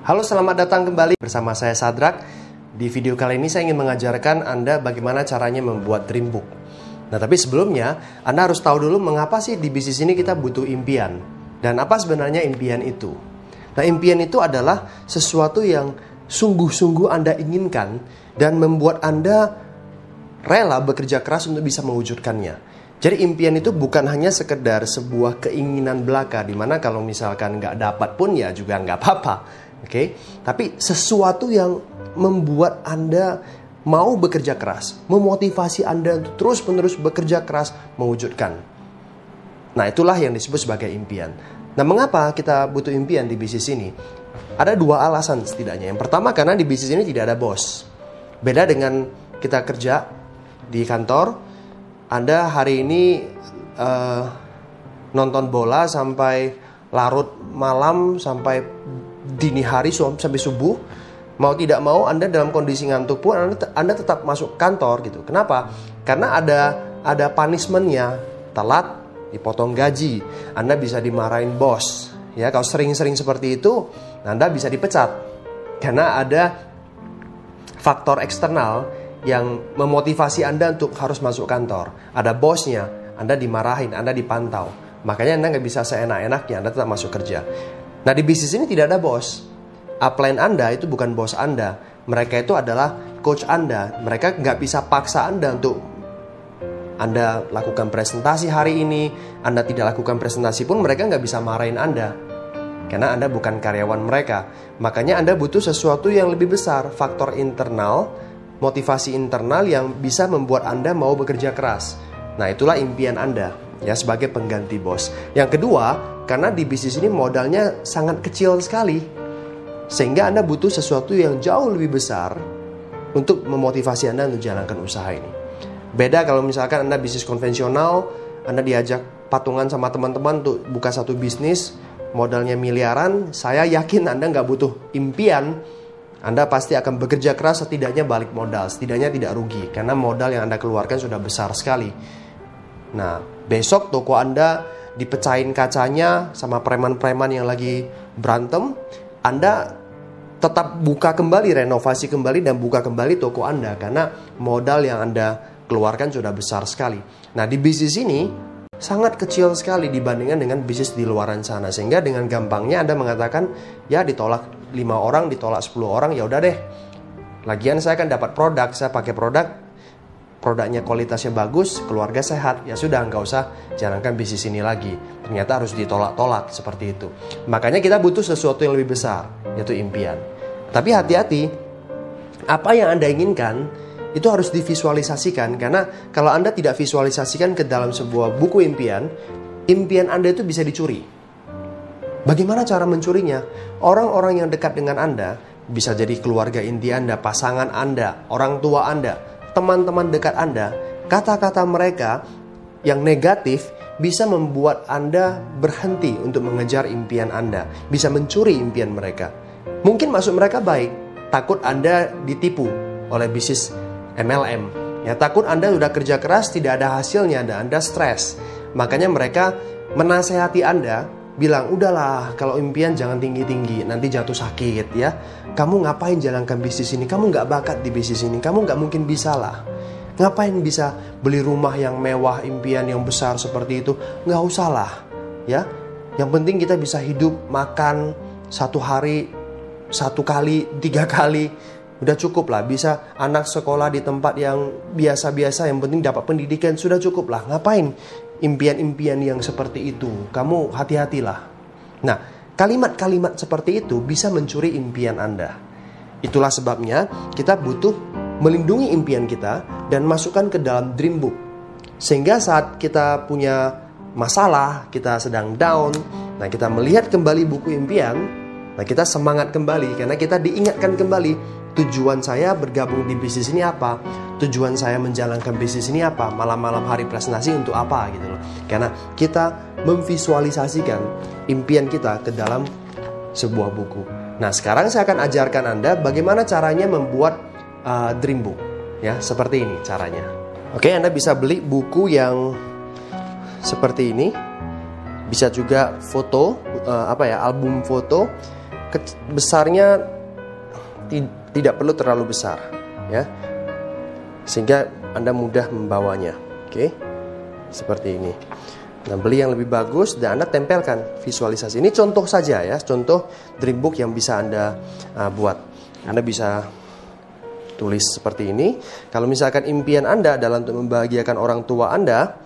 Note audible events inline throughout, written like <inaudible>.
Halo, selamat datang kembali bersama saya Sadrak. Di video kali ini saya ingin mengajarkan Anda bagaimana caranya membuat dream book. Nah, tapi sebelumnya Anda harus tahu dulu mengapa sih di bisnis ini kita butuh impian dan apa sebenarnya impian itu. Nah, impian itu adalah sesuatu yang sungguh-sungguh Anda inginkan dan membuat Anda rela bekerja keras untuk bisa mewujudkannya. Jadi impian itu bukan hanya sekedar sebuah keinginan belaka di mana kalau misalkan nggak dapat pun ya juga nggak apa-apa, oke? Okay? Tapi sesuatu yang membuat anda mau bekerja keras, memotivasi anda untuk terus-menerus bekerja keras mewujudkan. Nah itulah yang disebut sebagai impian. Nah mengapa kita butuh impian di bisnis ini? Ada dua alasan setidaknya. Yang pertama karena di bisnis ini tidak ada bos. Beda dengan kita kerja di kantor, anda hari ini uh, nonton bola sampai larut malam sampai dini hari sampai subuh mau tidak mau Anda dalam kondisi ngantuk pun Anda, anda tetap masuk kantor gitu. Kenapa? Karena ada ada punishmentnya telat dipotong gaji Anda bisa dimarahin bos ya kalau sering-sering seperti itu Anda bisa dipecat karena ada faktor eksternal yang memotivasi Anda untuk harus masuk kantor. Ada bosnya, Anda dimarahin, Anda dipantau. Makanya Anda nggak bisa seenak-enaknya, Anda tetap masuk kerja. Nah di bisnis ini tidak ada bos. Upline Anda itu bukan bos Anda. Mereka itu adalah coach Anda. Mereka nggak bisa paksa Anda untuk anda lakukan presentasi hari ini, Anda tidak lakukan presentasi pun mereka nggak bisa marahin Anda. Karena Anda bukan karyawan mereka. Makanya Anda butuh sesuatu yang lebih besar, faktor internal motivasi internal yang bisa membuat Anda mau bekerja keras. Nah, itulah impian Anda ya sebagai pengganti bos. Yang kedua, karena di bisnis ini modalnya sangat kecil sekali. Sehingga Anda butuh sesuatu yang jauh lebih besar untuk memotivasi Anda untuk jalankan usaha ini. Beda kalau misalkan Anda bisnis konvensional, Anda diajak patungan sama teman-teman untuk buka satu bisnis, modalnya miliaran, saya yakin Anda nggak butuh impian, anda pasti akan bekerja keras setidaknya balik modal, setidaknya tidak rugi karena modal yang Anda keluarkan sudah besar sekali. Nah, besok toko Anda dipecahin kacanya sama preman-preman yang lagi berantem, Anda tetap buka kembali, renovasi kembali dan buka kembali toko Anda karena modal yang Anda keluarkan sudah besar sekali. Nah, di bisnis ini sangat kecil sekali dibandingkan dengan bisnis di luaran sana sehingga dengan gampangnya Anda mengatakan ya ditolak 5 orang ditolak 10 orang ya udah deh lagian saya kan dapat produk saya pakai produk produknya kualitasnya bagus keluarga sehat. Ya sudah nggak usah jalankan bisnis ini lagi. Ternyata harus ditolak-tolak seperti itu. Makanya kita butuh sesuatu yang lebih besar yaitu impian. Tapi hati-hati apa yang anda inginkan itu harus divisualisasikan. Karena kalau anda tidak visualisasikan ke dalam sebuah buku impian impian anda itu bisa dicuri. Bagaimana cara mencurinya? Orang-orang yang dekat dengan Anda, bisa jadi keluarga inti Anda, pasangan Anda, orang tua Anda, teman-teman dekat Anda, kata-kata mereka yang negatif bisa membuat Anda berhenti untuk mengejar impian Anda, bisa mencuri impian mereka. Mungkin maksud mereka baik, takut Anda ditipu oleh bisnis MLM. Ya, takut Anda sudah kerja keras tidak ada hasilnya dan Anda stres. Makanya mereka menasehati Anda bilang udahlah kalau impian jangan tinggi tinggi nanti jatuh sakit ya. Kamu ngapain jalankan bisnis ini? Kamu nggak bakat di bisnis ini. Kamu nggak mungkin bisa lah. Ngapain bisa beli rumah yang mewah impian yang besar seperti itu? Nggak usah lah ya. Yang penting kita bisa hidup makan satu hari satu kali tiga kali udah cukup lah. Bisa anak sekolah di tempat yang biasa-biasa yang penting dapat pendidikan sudah cukup lah. Ngapain impian-impian yang seperti itu, kamu hati-hatilah. Nah, kalimat-kalimat seperti itu bisa mencuri impian Anda. Itulah sebabnya kita butuh melindungi impian kita dan masukkan ke dalam dream book. Sehingga saat kita punya masalah, kita sedang down, nah kita melihat kembali buku impian, nah kita semangat kembali karena kita diingatkan kembali tujuan saya bergabung di bisnis ini apa? Tujuan saya menjalankan bisnis ini apa? Malam-malam hari presentasi untuk apa? Gitu loh. Karena kita memvisualisasikan impian kita ke dalam sebuah buku. Nah sekarang saya akan ajarkan anda bagaimana caranya membuat uh, dream book. Ya seperti ini caranya. Oke anda bisa beli buku yang seperti ini. Bisa juga foto uh, apa ya album foto. Besarnya tidak perlu terlalu besar, ya, sehingga anda mudah membawanya. Oke, seperti ini. Nah, beli yang lebih bagus dan Anda tempelkan visualisasi. Ini contoh saja ya, contoh dream book yang bisa Anda uh, buat. Anda bisa tulis seperti ini. Kalau misalkan impian Anda adalah untuk membahagiakan orang tua Anda,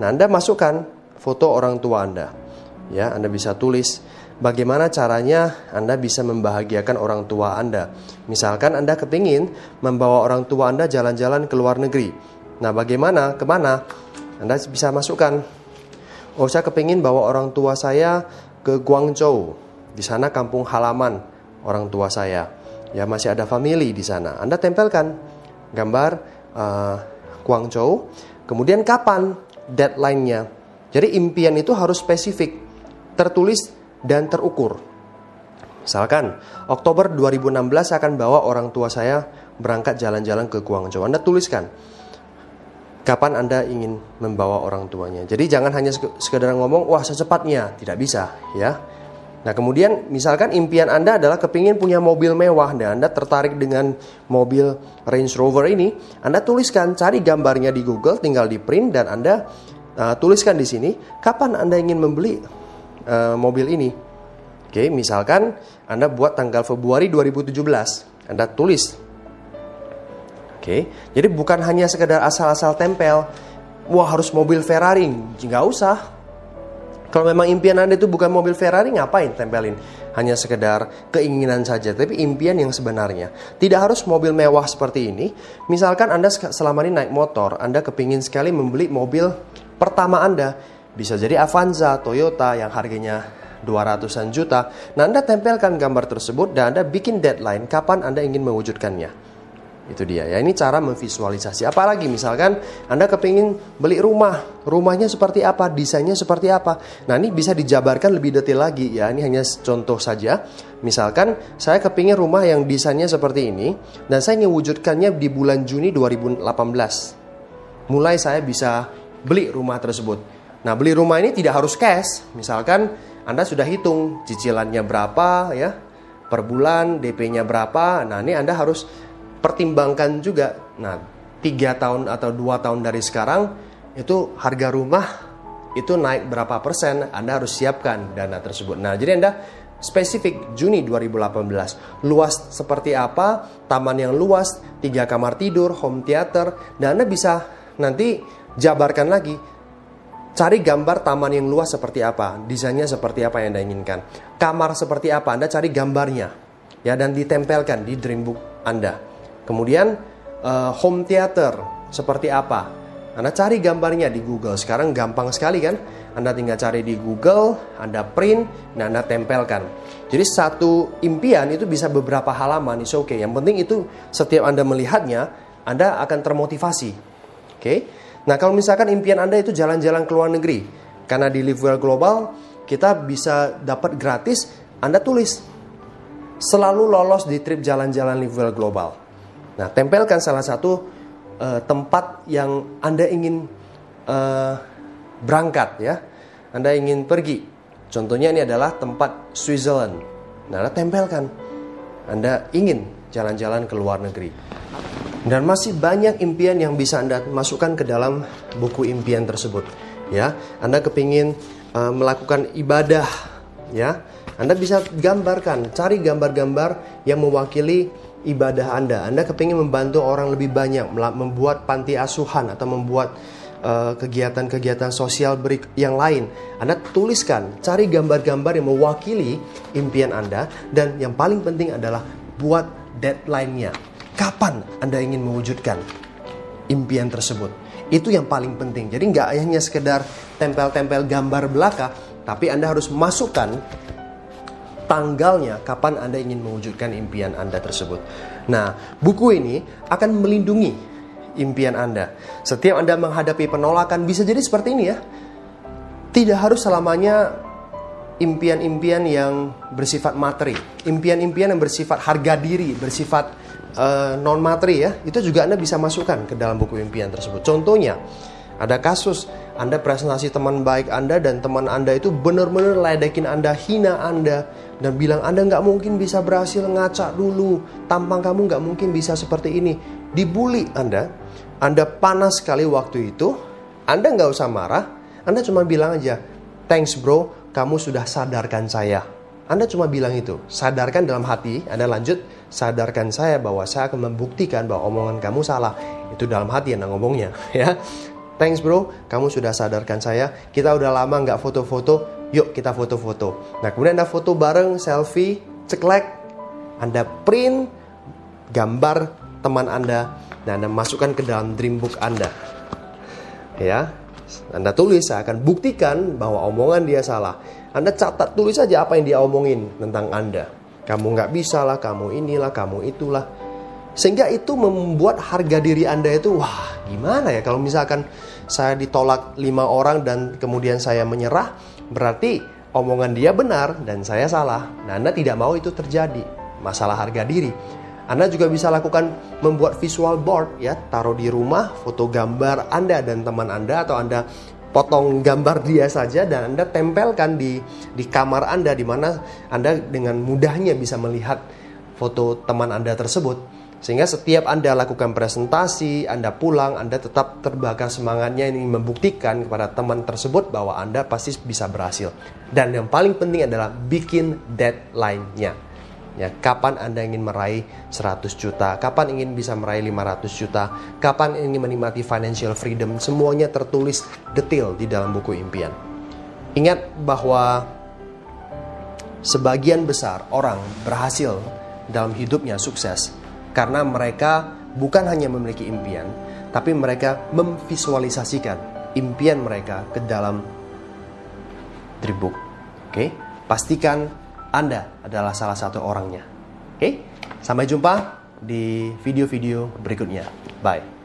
nah Anda masukkan foto orang tua Anda. Ya, Anda bisa tulis bagaimana caranya Anda bisa membahagiakan orang tua Anda. Misalkan Anda kepingin membawa orang tua Anda jalan-jalan ke luar negeri. Nah, bagaimana? Ke mana? Anda bisa masukkan. Oh, saya kepingin bawa orang tua saya ke Guangzhou. Di sana kampung halaman orang tua saya ya masih ada family di sana. Anda tempelkan gambar uh, Guangzhou, kemudian kapan deadline-nya. Jadi impian itu harus spesifik, tertulis dan terukur. Misalkan, Oktober 2016 akan bawa orang tua saya berangkat jalan-jalan ke Guangzhou. Anda tuliskan kapan Anda ingin membawa orang tuanya. Jadi jangan hanya sekedar ngomong, wah secepatnya, tidak bisa ya. Nah kemudian misalkan impian Anda adalah kepingin punya mobil mewah dan Anda tertarik dengan mobil Range Rover ini, Anda tuliskan, cari gambarnya di Google, tinggal di print dan Anda uh, tuliskan di sini kapan Anda ingin membeli uh, mobil ini. Oke, misalkan Anda buat tanggal Februari 2017, Anda tulis. Oke, jadi bukan hanya sekedar asal-asal tempel, wah harus mobil Ferrari, nggak usah kalau memang impian Anda itu bukan mobil Ferrari, ngapain tempelin? Hanya sekedar keinginan saja, tapi impian yang sebenarnya. Tidak harus mobil mewah seperti ini. Misalkan Anda selama ini naik motor, Anda kepingin sekali membeli mobil pertama Anda. Bisa jadi Avanza, Toyota yang harganya 200-an juta. Nah, Anda tempelkan gambar tersebut dan Anda bikin deadline kapan Anda ingin mewujudkannya. Itu dia ya. Ini cara memvisualisasi. Apalagi misalkan Anda kepingin beli rumah, rumahnya seperti apa, desainnya seperti apa. Nah ini bisa dijabarkan lebih detail lagi ya. Ini hanya contoh saja. Misalkan saya kepingin rumah yang desainnya seperti ini dan saya ingin wujudkannya di bulan Juni 2018. Mulai saya bisa beli rumah tersebut. Nah beli rumah ini tidak harus cash. Misalkan Anda sudah hitung cicilannya berapa ya per bulan, DP-nya berapa. Nah ini Anda harus pertimbangkan juga. Nah, tiga tahun atau dua tahun dari sekarang itu harga rumah itu naik berapa persen, Anda harus siapkan dana tersebut. Nah, jadi Anda spesifik Juni 2018. Luas seperti apa, taman yang luas, tiga kamar tidur, home theater, dan Anda bisa nanti jabarkan lagi. Cari gambar taman yang luas seperti apa, desainnya seperti apa yang Anda inginkan. Kamar seperti apa, Anda cari gambarnya. Ya, dan ditempelkan di Dreambook Anda. Kemudian uh, home theater seperti apa? Anda cari gambarnya di Google. Sekarang gampang sekali kan? Anda tinggal cari di Google, Anda print, dan Anda tempelkan. Jadi satu impian itu bisa beberapa halaman, itu oke. Okay. Yang penting itu setiap Anda melihatnya, Anda akan termotivasi. Oke. Okay? Nah, kalau misalkan impian Anda itu jalan-jalan ke luar negeri, karena di Live Well Global kita bisa dapat gratis, Anda tulis selalu lolos di trip jalan-jalan Live Well Global. Nah, tempelkan salah satu uh, tempat yang Anda ingin uh, berangkat ya. Anda ingin pergi. Contohnya ini adalah tempat Switzerland. Nah, tempelkan. Anda ingin jalan-jalan ke luar negeri. Dan masih banyak impian yang bisa Anda masukkan ke dalam buku impian tersebut. Ya, Anda kepingin uh, melakukan ibadah, ya. Anda bisa gambarkan, cari gambar-gambar yang mewakili ibadah Anda. Anda kepingin membantu orang lebih banyak, membuat panti asuhan atau membuat eh, kegiatan-kegiatan uh, sosial berik yang lain. Anda tuliskan, cari gambar-gambar yang mewakili impian Anda dan yang paling penting adalah buat deadline-nya. Kapan Anda ingin mewujudkan impian tersebut? Itu yang paling penting. Jadi nggak hanya sekedar tempel-tempel gambar belaka, tapi Anda harus masukkan tanggalnya kapan Anda ingin mewujudkan impian Anda tersebut. Nah, buku ini akan melindungi impian Anda. Setiap Anda menghadapi penolakan bisa jadi seperti ini ya. Tidak harus selamanya impian-impian yang bersifat materi, impian-impian yang bersifat harga diri, bersifat uh, non materi ya. Itu juga Anda bisa masukkan ke dalam buku impian tersebut. Contohnya, Ada kasus Anda presentasi teman baik Anda dan teman Anda itu benar-benar ledekin Anda, hina Anda dan bilang Anda nggak mungkin bisa berhasil ngaca dulu, tampang kamu nggak mungkin bisa seperti ini. Dibully Anda, Anda panas sekali waktu itu, Anda nggak usah marah, Anda cuma bilang aja, thanks bro, kamu sudah sadarkan saya. Anda cuma bilang itu, sadarkan dalam hati, Anda lanjut, sadarkan saya bahwa saya akan membuktikan bahwa omongan kamu salah. Itu dalam hati Anda ngomongnya, <laughs> ya. Thanks bro, kamu sudah sadarkan saya. Kita udah lama nggak foto-foto, yuk kita foto-foto. Nah kemudian Anda foto bareng, selfie, ceklek. Anda print gambar teman Anda. Nah Anda masukkan ke dalam Dreambook Anda. Ya, Anda tulis, saya akan buktikan bahwa omongan dia salah. Anda catat, tulis saja apa yang dia omongin tentang Anda. Kamu nggak bisa lah, kamu inilah, kamu itulah. Sehingga itu membuat harga diri Anda itu, wah gimana ya kalau misalkan saya ditolak lima orang dan kemudian saya menyerah, berarti omongan dia benar dan saya salah. Nah Anda tidak mau itu terjadi, masalah harga diri. Anda juga bisa lakukan membuat visual board ya, taruh di rumah foto gambar Anda dan teman Anda atau Anda potong gambar dia saja dan Anda tempelkan di di kamar Anda di mana Anda dengan mudahnya bisa melihat foto teman Anda tersebut. Sehingga setiap Anda lakukan presentasi, Anda pulang, Anda tetap terbakar semangatnya ini membuktikan kepada teman tersebut bahwa Anda pasti bisa berhasil. Dan yang paling penting adalah bikin deadline-nya. Ya, kapan Anda ingin meraih 100 juta, kapan ingin bisa meraih 500 juta, kapan ingin menikmati financial freedom, semuanya tertulis detail di dalam buku impian. Ingat bahwa sebagian besar orang berhasil dalam hidupnya sukses karena mereka bukan hanya memiliki impian, tapi mereka memvisualisasikan impian mereka ke dalam dribbook. Oke, pastikan Anda adalah salah satu orangnya. Oke, sampai jumpa di video-video berikutnya. Bye.